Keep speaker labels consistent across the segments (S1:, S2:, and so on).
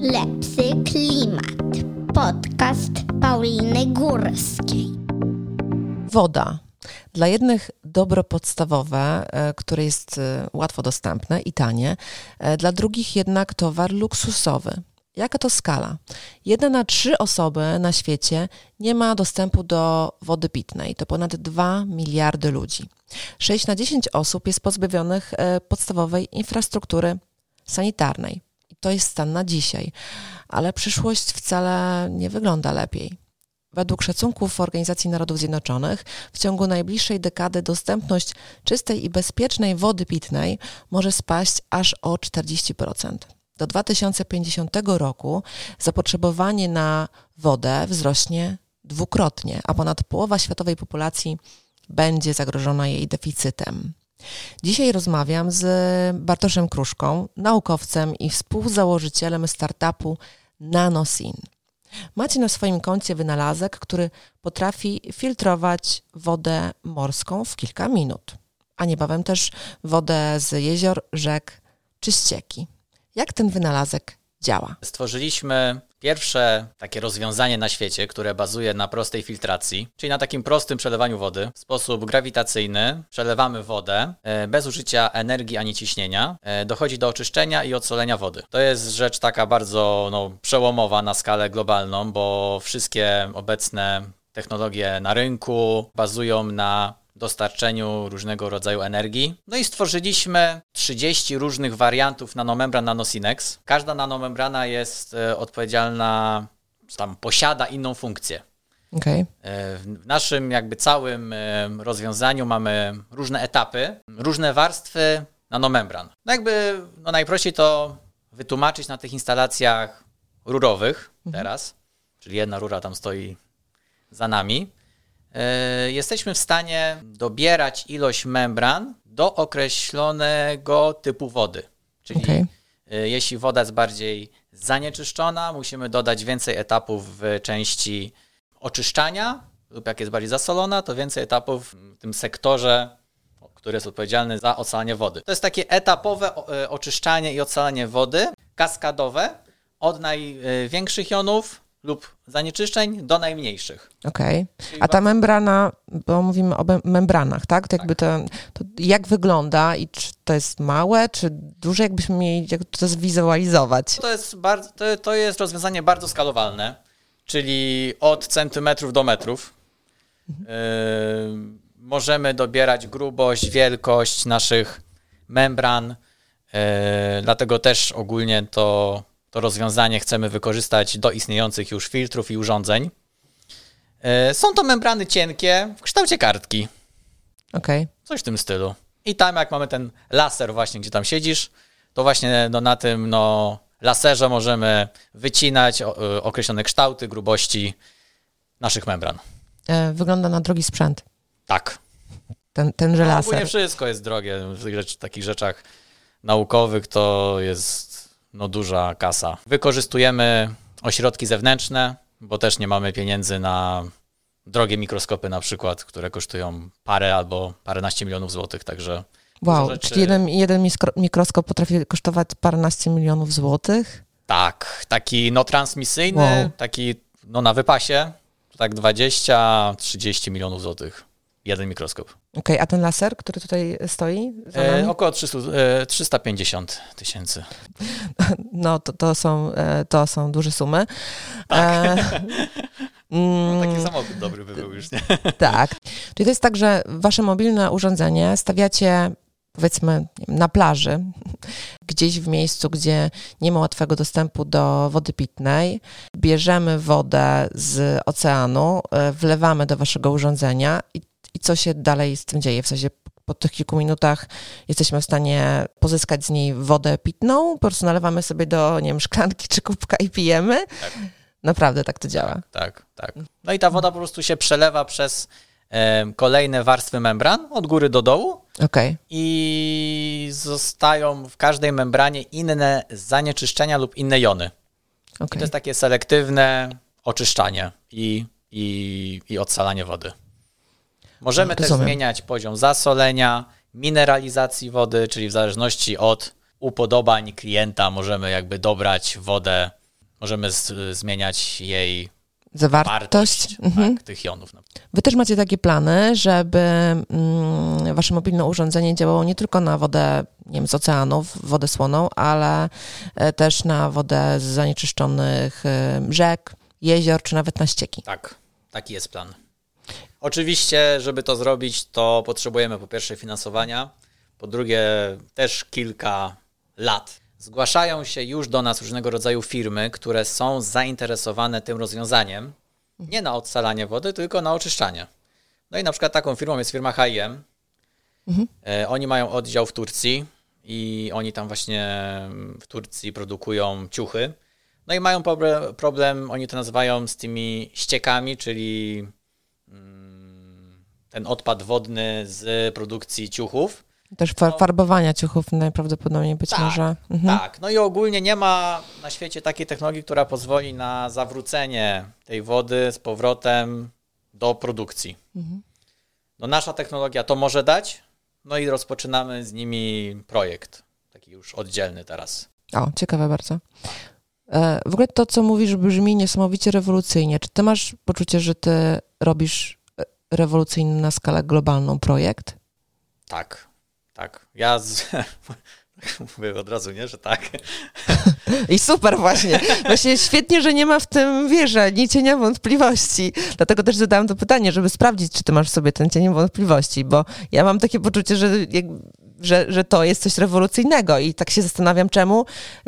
S1: Lepszy klimat. Podcast Pauliny Górskiej.
S2: Woda. Dla jednych dobro podstawowe, e, które jest e, łatwo dostępne i tanie, e, dla drugich jednak towar luksusowy. Jaka to skala? Jedna na trzy osoby na świecie nie ma dostępu do wody pitnej. To ponad 2 miliardy ludzi. 6 na 10 osób jest pozbawionych podstawowej infrastruktury sanitarnej. To jest stan na dzisiaj. Ale przyszłość wcale nie wygląda lepiej. Według szacunków Organizacji Narodów Zjednoczonych w ciągu najbliższej dekady dostępność czystej i bezpiecznej wody pitnej może spaść aż o 40%. Do 2050 roku zapotrzebowanie na wodę wzrośnie dwukrotnie, a ponad połowa światowej populacji będzie zagrożona jej deficytem. Dzisiaj rozmawiam z Bartoszem Kruszką, naukowcem i współzałożycielem startupu NanoSyn. Macie na swoim koncie wynalazek, który potrafi filtrować wodę morską w kilka minut, a niebawem też wodę z jezior, rzek czy ścieki. Jak ten wynalazek działa?
S3: Stworzyliśmy Pierwsze takie rozwiązanie na świecie, które bazuje na prostej filtracji, czyli na takim prostym przelewaniu wody w sposób grawitacyjny. Przelewamy wodę e, bez użycia energii ani ciśnienia. E, dochodzi do oczyszczenia i odsolenia wody. To jest rzecz taka bardzo no, przełomowa na skalę globalną, bo wszystkie obecne technologie na rynku bazują na dostarczeniu różnego rodzaju energii. No i stworzyliśmy 30 różnych wariantów nanomembran Nanosinex. Każda nanomembrana jest e, odpowiedzialna, tam posiada inną funkcję.
S2: Okay.
S3: E, w naszym jakby całym e, rozwiązaniu mamy różne etapy, różne warstwy nanomembran. No jakby no najprościej to wytłumaczyć na tych instalacjach rurowych mhm. teraz, czyli jedna rura tam stoi za nami. E, jesteśmy w stanie dobierać ilość membran do określonego typu wody. Czyli okay. E, jeśli woda jest bardziej zanieczyszczona, musimy dodać więcej etapów w części oczyszczania, lub jak jest bardziej zasolona, to więcej etapów w tym sektorze, który jest odpowiedzialny za ocalanie wody. To jest takie etapowe e, oczyszczanie i ocalanie wody, kaskadowe, od największych jonów lub zanieczyszczeń do najmniejszych.
S2: Okej. Okay. A ta membrana, bo mówimy o membranach, tak? To jakby to, to, jak wygląda i czy to jest małe, czy duże, jakbyśmy mieli jak to zwizualizować?
S3: To jest, bardzo, to, to jest rozwiązanie bardzo skalowalne, czyli od centymetrów do metrów. Mhm. Yy, możemy dobierać grubość, wielkość naszych membran, yy, dlatego też ogólnie to to rozwiązanie chcemy wykorzystać do istniejących już filtrów i urządzeń. E, są to membrany cienkie w kształcie kartki.
S2: Okej. Okay.
S3: Coś w tym stylu. I tam jak mamy ten laser właśnie, gdzie tam siedzisz, to właśnie no, na tym no, laserze możemy wycinać e, określone kształty, grubości naszych membran.
S2: E, wygląda na drogi sprzęt.
S3: Tak.
S2: Ten, tenże no, laser.
S3: Ogólnie wszystko jest drogie. W takich rzeczach naukowych to jest no duża kasa. Wykorzystujemy ośrodki zewnętrzne, bo też nie mamy pieniędzy na drogie mikroskopy na przykład, które kosztują parę albo paręnaście milionów złotych, także...
S2: Wow, rzeczy... czyli jeden, jeden mikroskop potrafi kosztować paręnaście milionów złotych?
S3: Tak, taki no transmisyjny, wow. taki no na wypasie, tak 20-30 milionów złotych jeden mikroskop.
S2: Okej, okay, a ten laser, który tutaj stoi?
S3: E, około 300, e, 350 tysięcy.
S2: No, to, to, są, e, to są duże sumy.
S3: Tak. E, no, taki mm, samochód dobry by był już, nie?
S2: Tak. Czyli to jest tak, że wasze mobilne urządzenie stawiacie powiedzmy na plaży, gdzieś w miejscu, gdzie nie ma łatwego dostępu do wody pitnej. Bierzemy wodę z oceanu, e, wlewamy do waszego urządzenia i i co się dalej z tym dzieje? W sensie po tych kilku minutach jesteśmy w stanie pozyskać z niej wodę pitną, po prostu nalewamy sobie do, nie wiem, szklanki czy kubka i pijemy. Tak. Naprawdę tak to działa.
S3: Tak, tak. No i ta woda po prostu się przelewa przez e, kolejne warstwy membran od góry do dołu.
S2: Okay.
S3: I zostają w każdej membranie inne zanieczyszczenia lub inne jony. Okay. to jest takie selektywne oczyszczanie i, i, i odsalanie wody. Możemy też zmieniać poziom zasolenia, mineralizacji wody, czyli w zależności od upodobań klienta możemy jakby dobrać wodę możemy z, zmieniać jej
S2: Zawartość.
S3: wartość
S2: Mhm.
S3: tak, tych jonów.
S2: Wy też macie takie plany, żeby mm, wasze mobilne urządzenie działało nie tylko na wodę nie wiem, z oceanów, wodę słoną, ale e, też na wodę z zanieczyszczonych e, rzek, jezior, czy nawet na ścieki.
S3: Tak, taki jest plan. Oczywiście, żeby to zrobić, to potrzebujemy po pierwsze finansowania, po drugie też kilka lat. Zgłaszają się już do nas różnego rodzaju firmy, które są zainteresowane tym rozwiązaniem, nie na odsalanie wody, tylko na oczyszczanie. No i na przykład taką firmą jest firma H&M. E, Oni mają oddział w Turcji i oni tam właśnie w Turcji produkują ciuchy. No i mają problem, problem oni to nazywają z tymi ściekami, czyli mm, ten odpad wodny z produkcji ciuchów.
S2: Też far- farbowania ciuchów najprawdopodobniej być
S3: Tak,
S2: może. Mhm.
S3: Tak, no i ogólnie nie ma na świecie takiej technologii, która pozwoli na zawrócenie tej wody z powrotem do produkcji. No nasza technologia to może dać, no i rozpoczynamy z nimi projekt, taki już oddzielny teraz.
S2: O, ciekawe bardzo. E, W ogóle to, co mówisz, brzmi niesamowicie rewolucyjnie. Czy ty masz poczucie, że ty robisz e, rewolucyjny na skalę globalną projekt?
S3: Tak, tak. Ja z... mówię od razu, nie, że tak.
S2: I super właśnie. Właśnie świetnie, że nie ma w tym wierzę, nie cienia wątpliwości. Dlatego też zadałam to pytanie, żeby sprawdzić, czy ty masz w sobie ten cień wątpliwości, bo ja mam takie poczucie, że, że, że to jest coś rewolucyjnego i tak się zastanawiam, czemu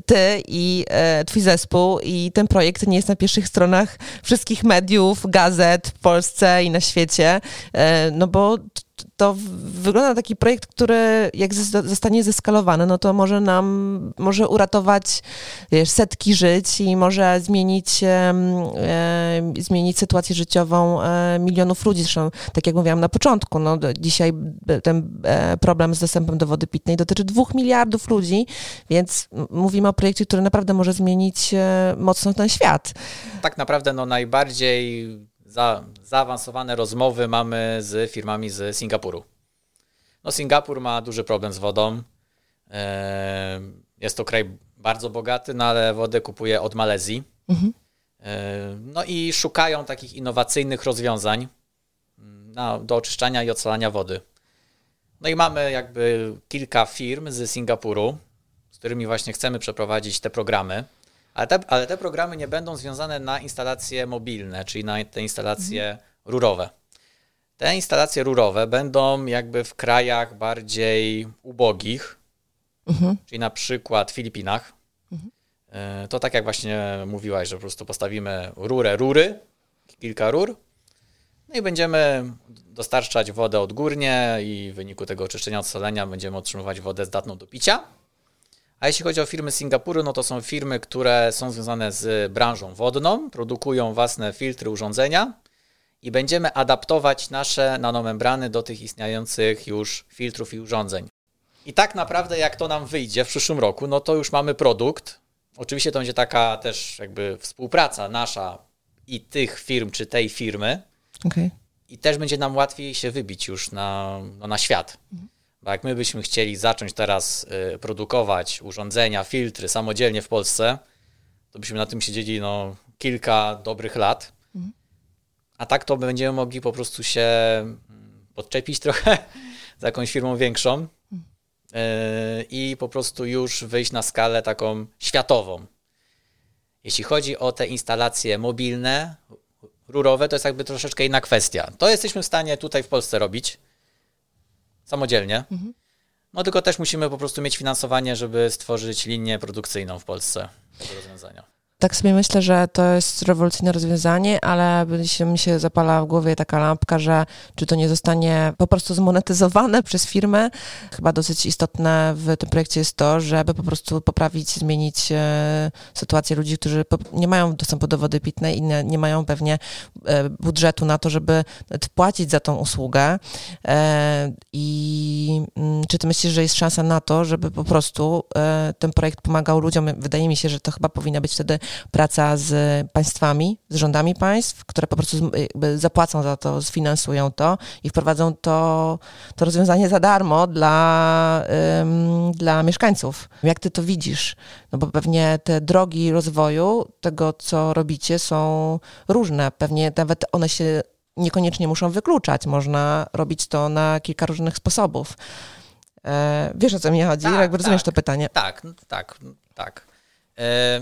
S2: ty i e, twój zespół i ten projekt nie jest na pierwszych stronach wszystkich mediów, gazet w Polsce i na świecie, e, no bo to wygląda na taki projekt, który jak zostanie zeskalowany, no to może nam, może uratować wiesz, setki żyć i może zmienić, e, zmienić sytuację życiową e, milionów ludzi. Zresztą, tak jak mówiłam na początku, no, dzisiaj ten e, problem z dostępem do wody pitnej dotyczy dwóch miliardów ludzi, więc mówimy o projekcie, który naprawdę może zmienić e, mocno ten świat.
S3: Tak naprawdę no, najbardziej za, zaawansowane rozmowy mamy z firmami z Singapuru. No, Singapur ma duży problem z wodą. Em, Jest to kraj bardzo bogaty, no ale wodę kupuje od Malezji. Em, No i szukają takich innowacyjnych rozwiązań mm, na, do oczyszczania i ocalania wody. No i mamy jakby kilka firm z Singapuru, z którymi właśnie chcemy przeprowadzić te programy. Ale te, ale te programy nie będą związane na instalacje mobilne, czyli na te instalacje rurowe. Te instalacje rurowe będą jakby w krajach bardziej ubogich, czyli na przykład w Filipinach. E, To tak jak właśnie mówiłaś, że po prostu postawimy rurę, rury, kilka rur, no i będziemy dostarczać wodę odgórnie i w wyniku tego oczyszczenia, odsolenia będziemy otrzymywać wodę zdatną do picia. A jeśli chodzi o firmy z Singapuru, no to są firmy, które są związane z branżą wodną, produkują własne filtry, urządzenia i będziemy adaptować nasze nanomembrany do tych istniejących już filtrów i urządzeń. I tak naprawdę, jak to nam wyjdzie w przyszłym roku, no to już mamy produkt. Oczywiście to będzie taka też jakby współpraca nasza i tych firm, czy tej firmy,
S2: Okej.
S3: i też będzie nam łatwiej się wybić już na, no, na świat. Bo jak my byśmy chcieli zacząć teraz y, produkować urządzenia, filtry samodzielnie w Polsce, to byśmy na tym siedzieli no, kilka dobrych lat. A tak to będziemy mogli po prostu się mm, podczepić trochę z jakąś firmą większą y, i po prostu już wyjść na skalę taką światową. Jeśli chodzi o te instalacje mobilne, rurowe, to jest jakby troszeczkę inna kwestia. To jesteśmy w stanie tutaj w Polsce robić samodzielnie. No tylko też musimy po prostu mieć finansowanie, żeby stworzyć linię produkcyjną w Polsce tego rozwiązania.
S2: Tak sobie myślę, że to jest rewolucyjne rozwiązanie, ale się, mi się zapala w głowie taka lampka, że czy to nie zostanie po prostu zmonetyzowane przez firmę. Chyba dosyć istotne w tym projekcie jest to, żeby po prostu poprawić, zmienić e, sytuację ludzi, którzy nie mają dostępu do wody pitnej i nie, nie mają pewnie e, budżetu na to, żeby płacić za tą usługę. E, I mm, czy ty myślisz, że jest szansa na to, żeby po prostu ten projekt pomagał ludziom? Wydaje mi się, że to chyba powinna być wtedy praca z państwami, z rządami państw, które po prostu zapłacą za to, sfinansują to i wprowadzą to, to rozwiązanie za darmo dla, ym, dla mieszkańców. Jak ty to widzisz? No bo pewnie te drogi rozwoju tego, co robicie, są różne. Pewnie nawet one się niekoniecznie muszą wykluczać. Można robić to na kilka różnych sposobów. E, wiesz o co mi chodzi?
S3: Tak,
S2: Jakby rozumiesz
S3: tak.
S2: to pytanie?
S3: Tak, tak, tak. E,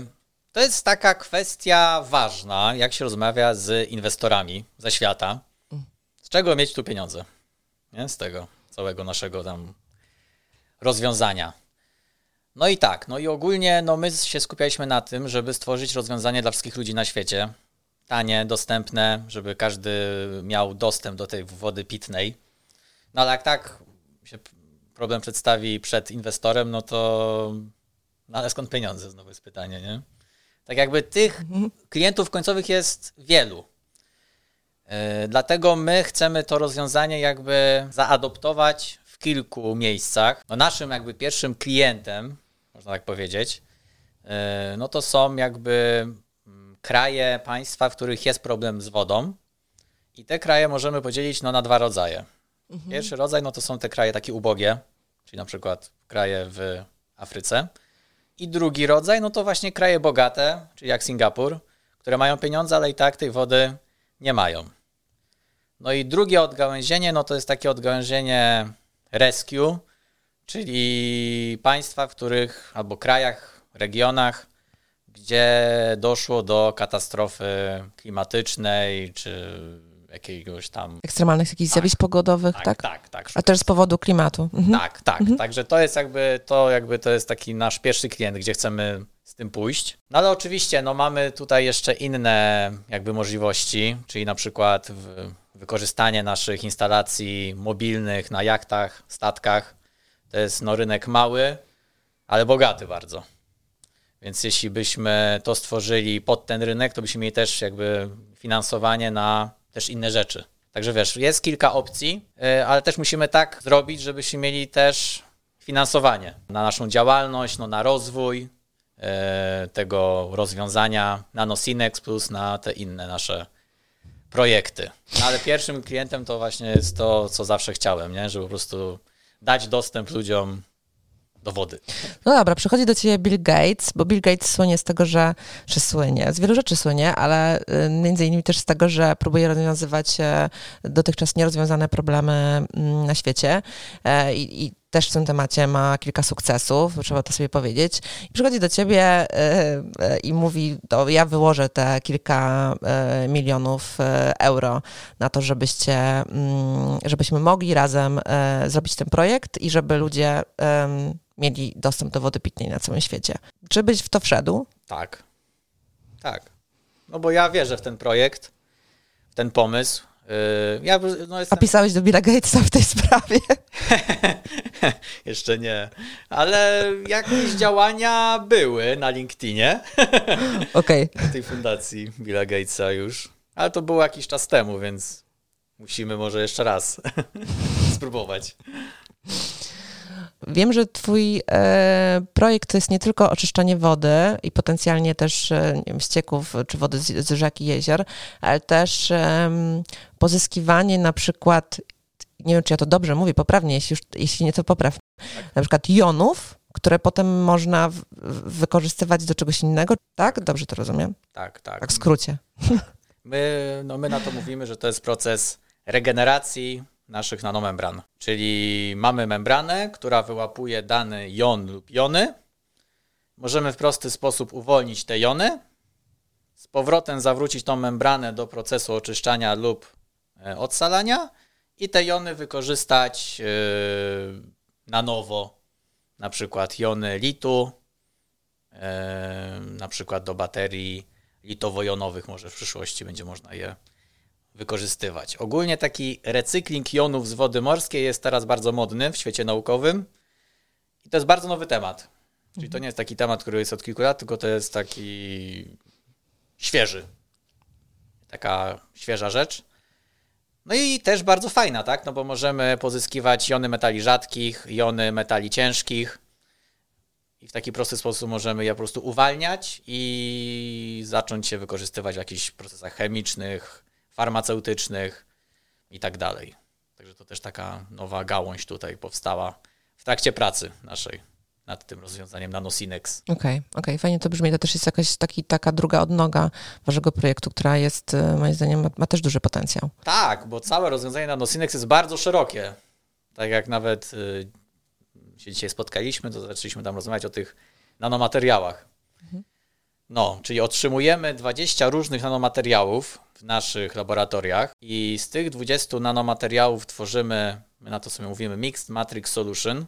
S3: To jest taka kwestia ważna, jak się rozmawia z inwestorami ze świata. Z czego mieć tu pieniądze? Nie? Z tego całego naszego tam rozwiązania. No i tak, no i ogólnie no my się skupialiśmy na tym, żeby stworzyć rozwiązanie dla wszystkich ludzi na świecie. Tanie, dostępne, żeby każdy miał dostęp do tej wody pitnej. No ale jak tak się problem przedstawi przed inwestorem, no to no ale skąd pieniądze? Znowu jest pytanie, nie? Tak jakby tych klientów końcowych jest wielu. Yy, Dlatego my chcemy to rozwiązanie jakby zaadoptować w kilku miejscach. No naszym jakby pierwszym klientem, można tak powiedzieć, yy, no to są jakby mm, kraje, państwa, w których jest problem z wodą. I te kraje możemy podzielić no, na dwa rodzaje. Pierwszy rodzaj no to są te kraje takie ubogie, czyli na przykład kraje w Afryce. I drugi rodzaj no to właśnie kraje bogate, czyli jak Singapur, które mają pieniądze, ale i tak tej wody nie mają. No i drugie odgałęzienie, no to jest takie odgałęzienie rescue, czyli państwa, w których, albo krajach, regionach, gdzie doszło do katastrofy klimatycznej, czy jakiegoś tam...
S2: Ekstremalnych jakichś zjawisk pogodowych, tak?
S3: Tak, tak, tak.
S2: A też z powodu klimatu. Mhm.
S3: Tak, tak. Także to jest jakby to, jakby to jest taki nasz pierwszy klient, gdzie chcemy z tym pójść. No ale oczywiście no, mamy tutaj jeszcze inne jakby możliwości, czyli na przykład wykorzystanie naszych instalacji mobilnych na jachtach, statkach. To jest no, rynek mały, ale bogaty bardzo. Więc jeśli byśmy to stworzyli pod ten rynek, to byśmy mieli też jakby finansowanie na też inne rzeczy. Także wiesz, jest kilka opcji, y, ale też musimy tak zrobić, żebyśmy mieli też finansowanie na naszą działalność, no, na rozwój y, tego rozwiązania NanoSynex plus na te inne nasze projekty. No, ale pierwszym klientem to właśnie jest to, co zawsze chciałem, nie? żeby po prostu dać dostęp ludziom do wody.
S2: No dobra, przychodzi do ciebie Bill Gates, bo Bill Gates słynie z tego, że, że słynie, z wielu rzeczy słynie, ale y, między innymi też z tego, że próbuje rozwiązywać e, dotychczas nierozwiązane problemy mm, na świecie E, i, i też w tym temacie ma kilka sukcesów, trzeba to sobie powiedzieć. I przychodzi do ciebie e, e, i mówi, to ja wyłożę te kilka e, milionów euro na to, żebyście, mm, żebyśmy mogli razem zrobić ten projekt i żeby ludzie mieli dostęp do wody pitnej na całym świecie. Czy byś w to wszedł?
S3: Tak. Tak. No bo ja wierzę w ten projekt, w ten pomysł. Yy, Ja no
S2: A
S3: jestem...
S2: pisałeś do Billa Gatesa w tej sprawie?
S3: Jeszcze nie. Ale jakieś działania były na LinkedInie
S2: Okej.
S3: tej fundacji Billa Gatesa już. Ale to było jakiś czas temu, więc musimy może jeszcze raz spróbować.
S2: Wiem, że twój e, projekt to jest nie tylko oczyszczanie wody i potencjalnie też e, wiem, ścieków czy wody z, z rzek i jezior, ale też em, pozyskiwanie na przykład, nie wiem czy ja to dobrze mówię, poprawnie, jeśli, już, jeśli nie to popraw, na przykład jonów, które potem można w, w- wykorzystywać do czegoś innego, tak? Dobrze to rozumiem?
S3: Tak, tak.
S2: Tak w skrócie.
S3: My, no my na to mówimy, że to jest proces regeneracji naszych nanomembran. Czyli mamy membranę, która wyłapuje dany jon lub jony. Możemy w prosty sposób uwolnić te jony, z powrotem zawrócić tą membranę do procesu oczyszczania lub e, odsalania i te jony wykorzystać e, na nowo. Na przykład jony litu, e, na przykład do baterii litowo-jonowych może w przyszłości będzie można je wykorzystywać. Ogólnie taki recykling jonów z wody morskiej jest teraz bardzo modny w świecie naukowym i to jest bardzo nowy temat. Czyli to nie jest taki temat, który jest od kilku lat, tylko to jest taki świeży. Taka świeża rzecz. No i też bardzo fajna, tak? No bo możemy pozyskiwać jony metali rzadkich, jony metali ciężkich i w taki prosty sposób możemy je po prostu uwalniać i zacząć się wykorzystywać w jakichś procesach chemicznych, farmaceutycznych i tak dalej. Także to też taka nowa gałąź tutaj powstała w trakcie pracy naszej nad tym rozwiązaniem NanoSynex.
S2: Okej, okay, okej, okay. fajnie to brzmi. To też jest jakaś taki, taka druga odnoga waszego projektu, która jest, e, moim zdaniem, ma, ma też duży potencjał.
S3: Tak, bo całe rozwiązanie NanoSynex jest bardzo szerokie. Tak jak nawet y, się dzisiaj spotkaliśmy, to zaczęliśmy tam rozmawiać o tych nanomateriałach. Mhm. No, czyli otrzymujemy 20 różnych nanomateriałów w naszych laboratoriach i z tych 20 nanomateriałów tworzymy, my na to sobie mówimy Mixed Matrix Solution,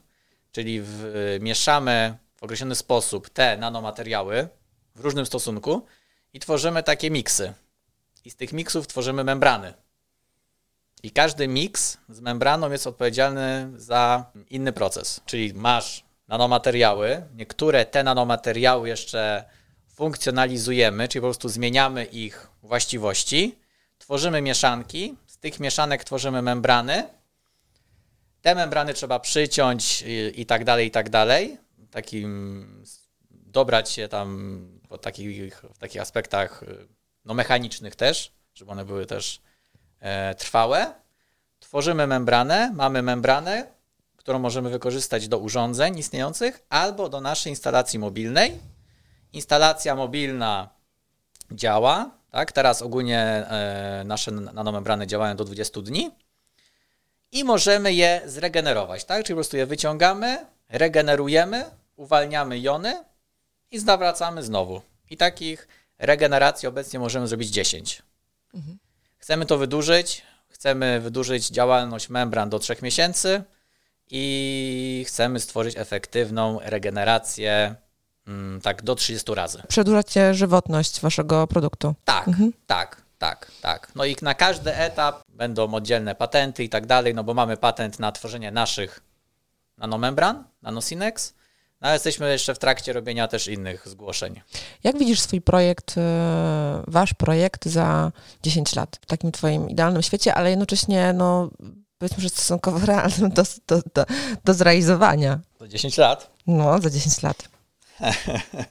S3: czyli w, mieszamy w określony sposób te nanomateriały w różnym stosunku i tworzymy takie miksy. I z tych miksów tworzymy membrany. I każdy miks z membraną jest odpowiedzialny za inny proces. Czyli masz nanomateriały, niektóre te nanomateriały jeszcze funkcjonalizujemy, czyli po prostu zmieniamy ich właściwości, tworzymy mieszanki, z tych mieszanek tworzymy membrany. Te membrany trzeba przyciąć i, tak dalej, i tak dalej. Takim dobrać się tam po takich, w takich aspektach no, mechanicznych też, żeby one były też e, trwałe. Tworzymy membranę, mamy membranę, którą możemy wykorzystać do urządzeń istniejących albo do naszej instalacji mobilnej. Instalacja mobilna działa, tak? Teraz ogólnie e, nasze nanomembrany działają do 20 dni i możemy je zregenerować, tak? Czyli po prostu je wyciągamy, regenerujemy, uwalniamy jony i zawracamy znowu. I takich regeneracji obecnie możemy zrobić 10. Mhm. Chcemy to wydłużyć, chcemy wydłużyć działalność membran do 3 miesięcy i chcemy stworzyć efektywną regenerację tak do 30 razy.
S2: Przedłużacie żywotność waszego produktu.
S3: Tak, mhm. tak, tak, tak. No i na każdy etap będą oddzielne patenty i tak dalej, no bo mamy patent na tworzenie naszych nanomembran, nanosinex, no ale jesteśmy jeszcze w trakcie robienia też innych zgłoszeń.
S2: Jak widzisz swój projekt, e, wasz projekt za 10 lat w takim twoim idealnym świecie, ale jednocześnie, no powiedzmy, że stosunkowo realnym do, do, do, do zrealizowania?
S3: Za 10 lat?
S2: No, za 10 lat.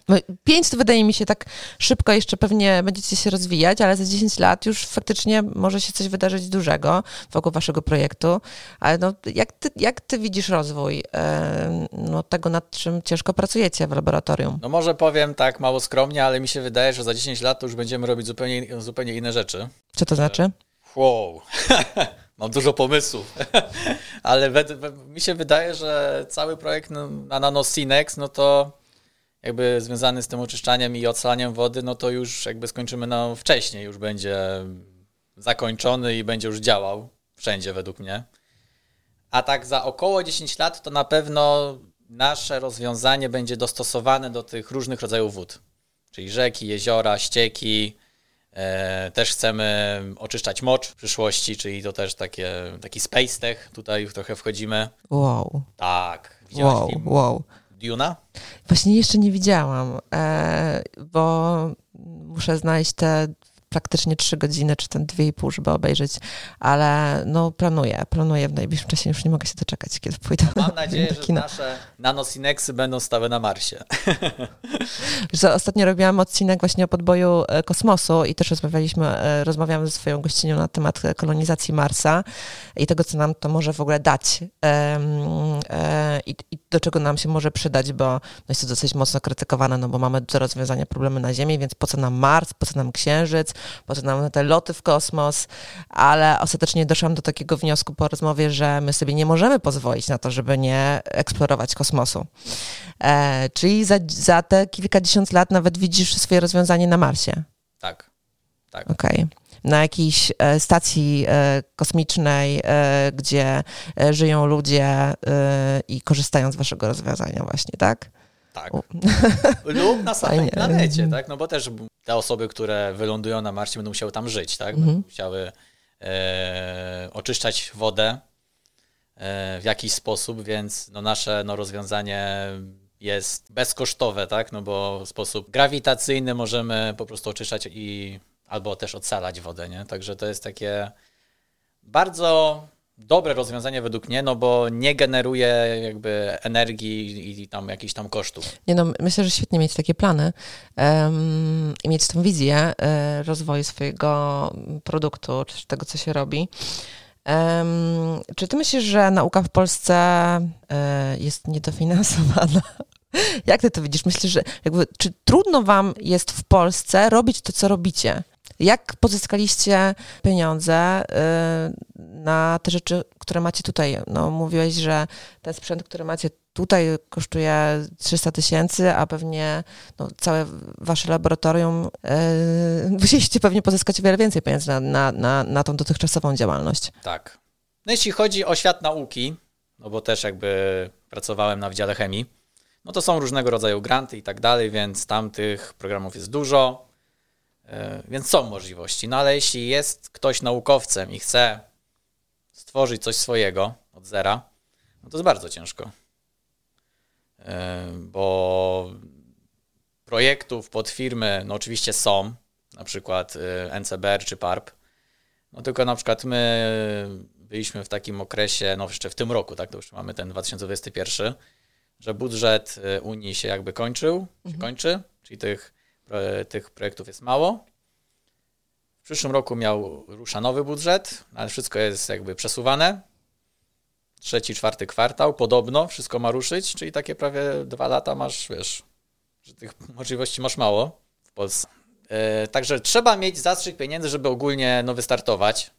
S2: No, pięć to wydaje mi się tak szybko, jeszcze pewnie będziecie się rozwijać, ale za 10 lat już faktycznie może się coś wydarzyć dużego wokół waszego projektu. Ale no, jak, ty, jak ty widzisz rozwój no, tego, nad czym ciężko pracujecie w laboratorium?
S3: No może powiem tak mało skromnie, ale mi się wydaje, że za 10 lat to już będziemy robić zupełnie, zupełnie inne rzeczy.
S2: Co to znaczy?
S3: Wow. Mam dużo pomysłów, ale mi się wydaje, że cały projekt na NanoSynex, no to jakby związany z tym oczyszczaniem i odsalaniem wody, no to już jakby skończymy no wcześniej, już będzie zakończony i będzie już działał wszędzie według mnie. A tak za około 10 lat to na pewno nasze rozwiązanie będzie dostosowane do tych różnych rodzajów wód. Czyli rzeki, jeziora, ścieki. E, też chcemy oczyszczać mocz w przyszłości, czyli to też takie, taki space tech, tutaj trochę wchodzimy.
S2: Wow.
S3: Tak.
S2: Wow, wow.
S3: Duna?
S2: Właśnie jeszcze nie widziałam, e, bo muszę znaleźć te praktycznie trzy godziny, czy ten dwie i pół, żeby obejrzeć, ale no planuję, planuję w najbliższym czasie, już nie mogę się doczekać, kiedy pójdę
S3: Mam nadzieję, że nasze nanosinexy będą stały na Marsie.
S2: Że ostatnio robiłam odcinek właśnie o podboju e, kosmosu i też rozmawialiśmy, e, rozmawiamy ze swoją gościnią na temat kolonizacji Marsa i tego, co nam to może w ogóle dać e, i, i do czego nam się może przydać, bo no jest to dosyć mocno krytykowane, no bo mamy do rozwiązania problemy na Ziemi, więc po co nam Mars, po co nam Księżyc, po co nam te loty w kosmos, ale ostatecznie doszłam do takiego wniosku po rozmowie, że my sobie nie możemy pozwolić na to, żeby nie eksplorować kosmosu. E, czyli za, za te kilkadziesiąt lat nawet widzisz swoje rozwiązanie na Marsie.
S3: Tak, tak.
S2: Okej. Okay na jakiejś e, stacji e, kosmicznej, gdzie żyją ludzie i korzystają z waszego rozwiązania właśnie, tak?
S3: Tak. Lub na samej Fajnie. planecie, tak? No bo też te osoby, które wylądują na Marsie, będą musiały tam żyć, tak? Będą mhm. musiały e, oczyszczać wodę e, w jakiś sposób, więc no nasze no, rozwiązanie jest bezkosztowe, tak? No bo w sposób grawitacyjny możemy po prostu oczyszczać i albo też odsalać wodę, nie? Także to jest takie bardzo dobre rozwiązanie według mnie, no bo nie generuje jakby energii i tam jakichś tam kosztów.
S2: Nie no, myślę, że świetnie mieć takie plany um, i mieć tą wizję um, rozwoju swojego produktu, czy tego, co się robi. Um, czy ty myślisz, że nauka w Polsce e, jest niedofinansowana? Jak ty to widzisz? Myślisz, że jakby, czy trudno wam jest w Polsce robić to, co robicie? Jak pozyskaliście pieniądze y, na te rzeczy, które macie tutaj? No, mówiłeś, że ten sprzęt, który macie tutaj kosztuje 300 tysięcy, a pewnie no, całe wasze laboratorium yy, musieliście pewnie pozyskać wiele więcej pieniędzy na, na, na, na tą dotychczasową działalność.
S3: Tak. No jeśli chodzi o świat nauki, no bo też jakby pracowałem na Wydziale Chemii, no to są różnego rodzaju granty i tak dalej, więc tam tych programów jest dużo, więc są możliwości. No ale jeśli jest ktoś naukowcem i chce stworzyć coś swojego od zera, no to jest bardzo ciężko. Bo projektów pod firmy, no oczywiście są, na przykład y, NCBR czy PARP, no tylko na przykład my byliśmy w takim okresie, no jeszcze w tym roku, tak, to już mamy ten 2021, że budżet Unii się jakby kończył, mhm. się kończy, czyli tych, tych projektów jest mało. W przyszłym roku miał rusza nowy budżet, ale wszystko jest jakby przesuwane. Trzeci, czwarty kwartał, podobno wszystko ma ruszyć, czyli takie prawie dwa lata masz, wiesz, że tych możliwości masz mało w Polsce. Yy, także trzeba mieć zastrzyk pieniędzy, żeby ogólnie no, wystartować.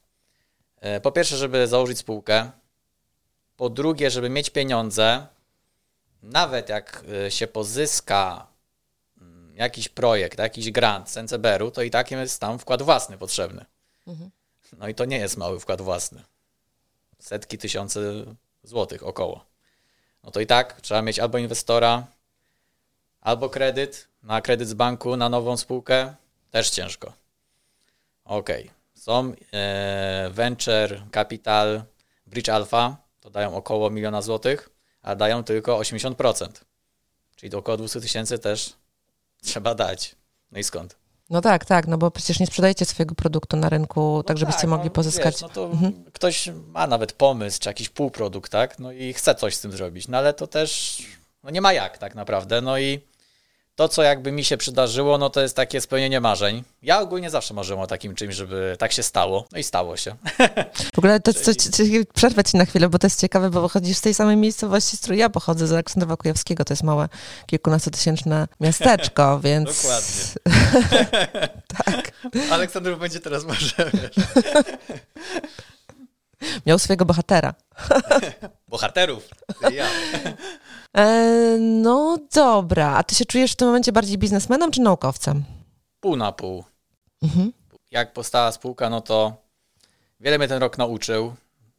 S3: Yy, po pierwsze, żeby założyć spółkę. Po drugie, żeby mieć pieniądze. Nawet jak e, się pozyska jakiś projekt, jakiś grant z NCBR-u, to i tak jest tam wkład własny potrzebny. Mhm. No i to nie jest mały wkład własny. Setki tysięcy złotych około. No to i tak trzeba mieć albo inwestora, albo kredyt, na kredyt z banku, na nową spółkę, też ciężko. Ok. Są e, Venture Capital, Bridge Alpha, to dają około miliona złotych, a dają tylko 80%. Czyli około 200 tysięcy też trzeba dać. No i skąd?
S2: No tak, tak, no bo przecież nie sprzedajecie swojego produktu na rynku, no tak żebyście tak, mogli no, pozyskać. Wiesz,
S3: no to mhm. ktoś ma nawet pomysł, czy jakiś półprodukt, tak? No i chce coś z tym zrobić, no ale to też no nie ma jak tak naprawdę. No i to, co jakby mi się przydarzyło, no to jest takie spełnienie marzeń. Ja ogólnie zawsze marzyłem o takim czymś, żeby tak się stało. No i stało się.
S2: W ogóle to, to, to, przerwę ci na chwilę, bo to jest ciekawe, bo pochodzisz z tej samej miejscowości, z której ja pochodzę, z Aleksandrowa Kujawskiego. To jest małe, kilkunastotysięczne miasteczko, więc...
S3: Dokładnie. tak. Aleksandrów będzie teraz może,
S2: Miał swojego bohatera.
S3: Bohaterów. Ja.
S2: E, no dobra, a ty się czujesz w tym momencie bardziej biznesmenem czy naukowcem?
S3: Pół na pół. Mhm. Jak powstała spółka, no to wiele mnie ten rok nauczył.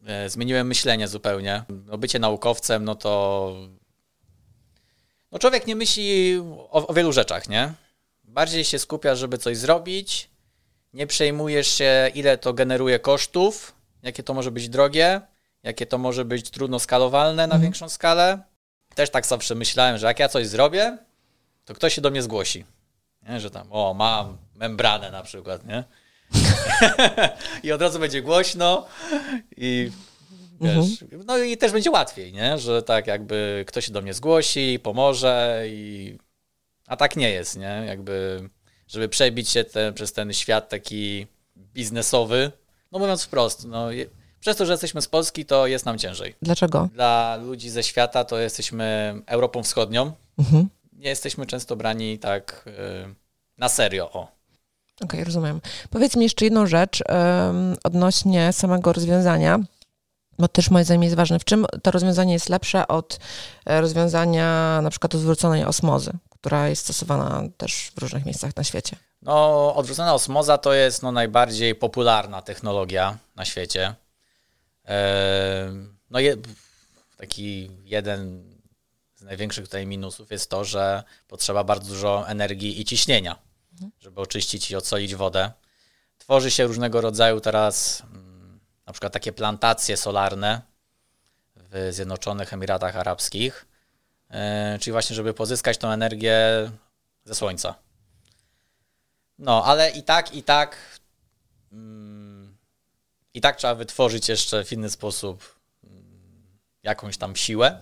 S3: E, zmieniłem myślenie zupełnie. No bycie naukowcem, no to no człowiek nie myśli o, o wielu rzeczach, nie? Bardziej się skupia, żeby coś zrobić. Nie przejmujesz się, ile to generuje kosztów, jakie to może być drogie, jakie to może być trudno skalowalne na mhm. większą skalę też tak zawsze myślałem, że jak ja coś zrobię, to ktoś się do mnie zgłosi. Nie? Że tam, o, mam membranę na przykład, nie? I od razu będzie głośno i wiesz, mhm. no i też będzie łatwiej, nie? Że tak jakby ktoś się do mnie zgłosi, pomoże i... A tak nie jest, nie? Jakby, żeby przebić się te, przez ten świat taki biznesowy, no mówiąc wprost, no przez to, że jesteśmy z Polski, to jest nam ciężej.
S2: Dlaczego?
S3: Dla ludzi ze świata to jesteśmy Europą Wschodnią. Mhm. Nie jesteśmy często brani tak yy, na serio. O. Okej,
S2: okay, rozumiem. Powiedz mi jeszcze jedną rzecz yy, odnośnie samego rozwiązania, bo też moim zdaniem jest ważne. W czym to rozwiązanie jest lepsze od e, rozwiązania na przykład odwróconej osmozy, która jest stosowana też w różnych miejscach na świecie?
S3: No, odwrócona osmoza to jest no, najbardziej popularna technologia na świecie. No je, taki jeden z największych tutaj minusów jest to, że potrzeba bardzo dużo energii i ciśnienia, żeby oczyścić i odsolić wodę. Tworzy się różnego rodzaju teraz mm, na przykład takie plantacje solarne w Zjednoczonych Emiratach Arabskich, e, czyli właśnie, żeby pozyskać tą energię ze słońca. No, ale i tak, i tak mm, i tak trzeba wytworzyć jeszcze w inny sposób mm, jakąś tam siłę.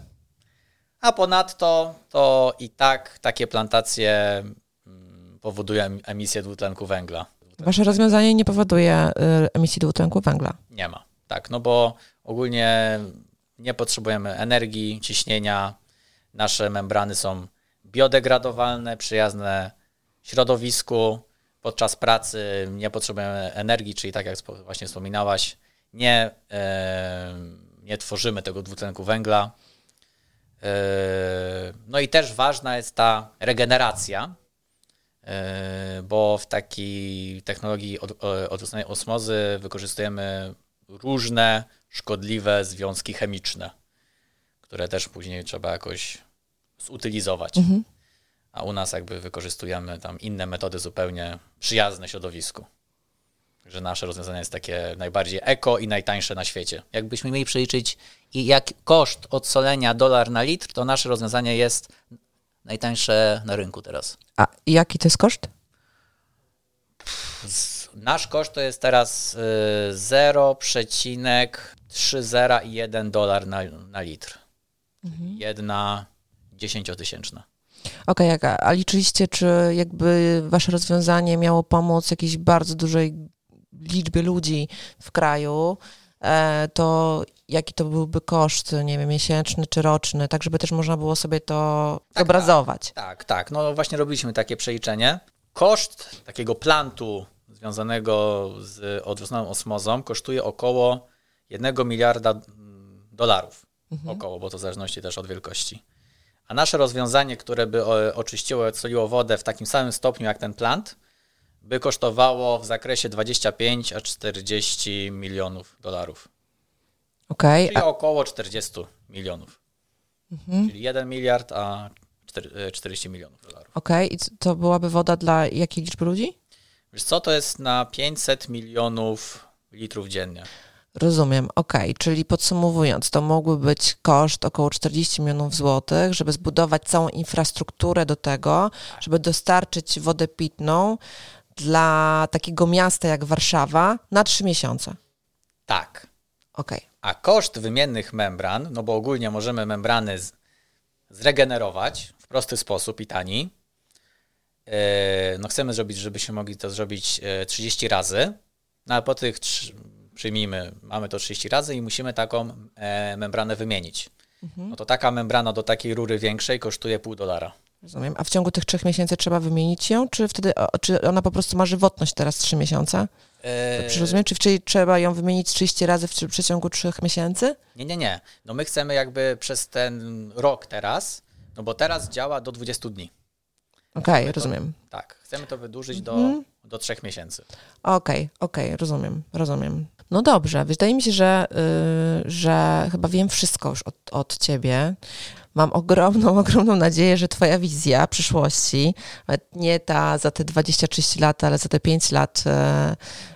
S3: A ponadto to i tak takie plantacje mm, powodują em- emisję dwutlenku węgla.
S2: Wasze rozwiązanie nie powoduje y, emisji dwutlenku węgla.
S3: Nie ma. Tak, no bo ogólnie nie potrzebujemy energii, ciśnienia. Nasze membrany są biodegradowalne, przyjazne środowisku. Podczas pracy nie potrzebujemy energii, czyli tak jak właśnie wspominałaś, nie, nie tworzymy tego dwutlenku węgla. No i też ważna jest ta regeneracja, bo w takiej technologii od, odwróconej osmozy wykorzystujemy różne szkodliwe związki chemiczne, które też później trzeba jakoś zutylizować. A u nas jakby wykorzystujemy tam inne metody zupełnie przyjazne środowisku. Że nasze rozwiązanie jest takie najbardziej eko i najtańsze na świecie. Jakbyśmy mieli przeliczyć i jak koszt odsolenia dolar na litr, to nasze rozwiązanie jest najtańsze na rynku teraz.
S2: A jaki to jest koszt?
S3: Nasz koszt to jest teraz y, 0,30 dolar na, na litr. Jedna dziesięciotysięczna.
S2: Okej, okay, a liczyliście, czy jakby wasze rozwiązanie miało pomóc jakiejś bardzo dużej liczbie ludzi w kraju, e, to jaki to byłby koszt, nie wiem, miesięczny czy roczny, tak żeby też można było sobie to
S3: Tak,
S2: zobrazować.
S3: Tak, tak. No właśnie robiliśmy takie przeliczenie. Koszt takiego plantu związanego z odwróconą osmozą kosztuje około 1 miliarda dolarów. Około, bo to w zależności też od wielkości. A nasze rozwiązanie, które by oczyściło i odsoliło wodę w takim samym stopniu jak ten plant, by kosztowało w zakresie 25 a 40 milionów dolarów.
S2: Okej,
S3: Czyli około 40 milionów. Czyli 1 miliard, a czter- e, 40 milionów dolarów.
S2: okej. I c- to byłaby woda dla jakiej liczby ludzi?
S3: Wiesz co, to jest na 500 milionów litrów dziennie.
S2: Rozumiem, okej, czyli podsumowując, to mógłby być koszt około 40 milionów złotych, żeby zbudować całą infrastrukturę do tego, żeby dostarczyć wodę pitną dla takiego miasta jak Warszawa na 3 miesiące.
S3: Tak.
S2: Okej,
S3: A koszt wymiennych membran, no bo ogólnie możemy membrany zregenerować w prosty sposób i tani. E, No chcemy zrobić, żebyśmy mogli to zrobić e, 30 razy, no ale po tych, przyjmijmy, mamy to 30 razy i musimy taką e, membranę wymienić. No to taka membrana do takiej rury większej kosztuje pół dolara.
S2: rozumiem. A w ciągu tych 3 miesięcy trzeba wymienić ją, czy wtedy, o, czy ona po prostu ma żywotność teraz 3 miesiące?
S3: E,
S2: Czy rozumiem, czy czyli trzeba ją wymienić 30 razy w, w przeciągu 3 miesięcy?
S3: Nie, nie, nie. No my chcemy jakby przez ten rok teraz, no bo teraz działa do 20 dni.
S2: Okej,
S3: to-
S2: rozumiem.
S3: Tak, chcemy to wydłużyć do, do 3 miesięcy.
S2: Okej, okej, rozumiem, rozumiem. No dobrze, wydaje mi się, że, y, że chyba wiem wszystko już od, od ciebie. Mam ogromną, ogromną nadzieję, że twoja wizja przyszłości, nie ta za te 20-30 lat, ale za te 5 lat,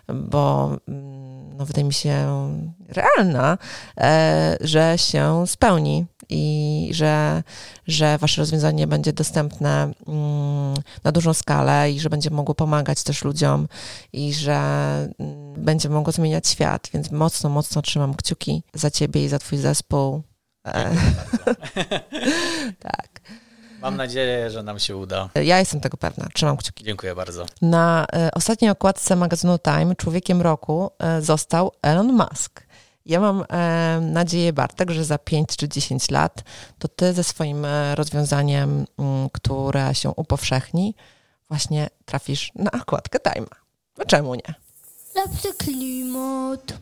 S2: y, bo mm, no, wydaje mi się realna, e, że się spełni i że, że wasze rozwiązanie będzie dostępne mm, na dużą skalę i że będzie mogło pomagać też ludziom i że mm, będzie mogło zmieniać świat, więc mocno, mocno trzymam kciuki za ciebie i za twój zespół. E, tak.
S3: Mam nadzieję, że nam się uda.
S2: Ja jestem tego pewna. Trzymam kciuki.
S3: Dziękuję bardzo.
S2: Na e, ostatniej okładce magazynu Time człowiekiem roku e, został Elon Musk. Ja mam e, nadzieję, Bartek, że za 5 czy 10 lat to ty ze swoim e, rozwiązaniem, m, które się upowszechni, właśnie trafisz na okładkę Time'a. No czemu nie?
S1: Lepszy klimat.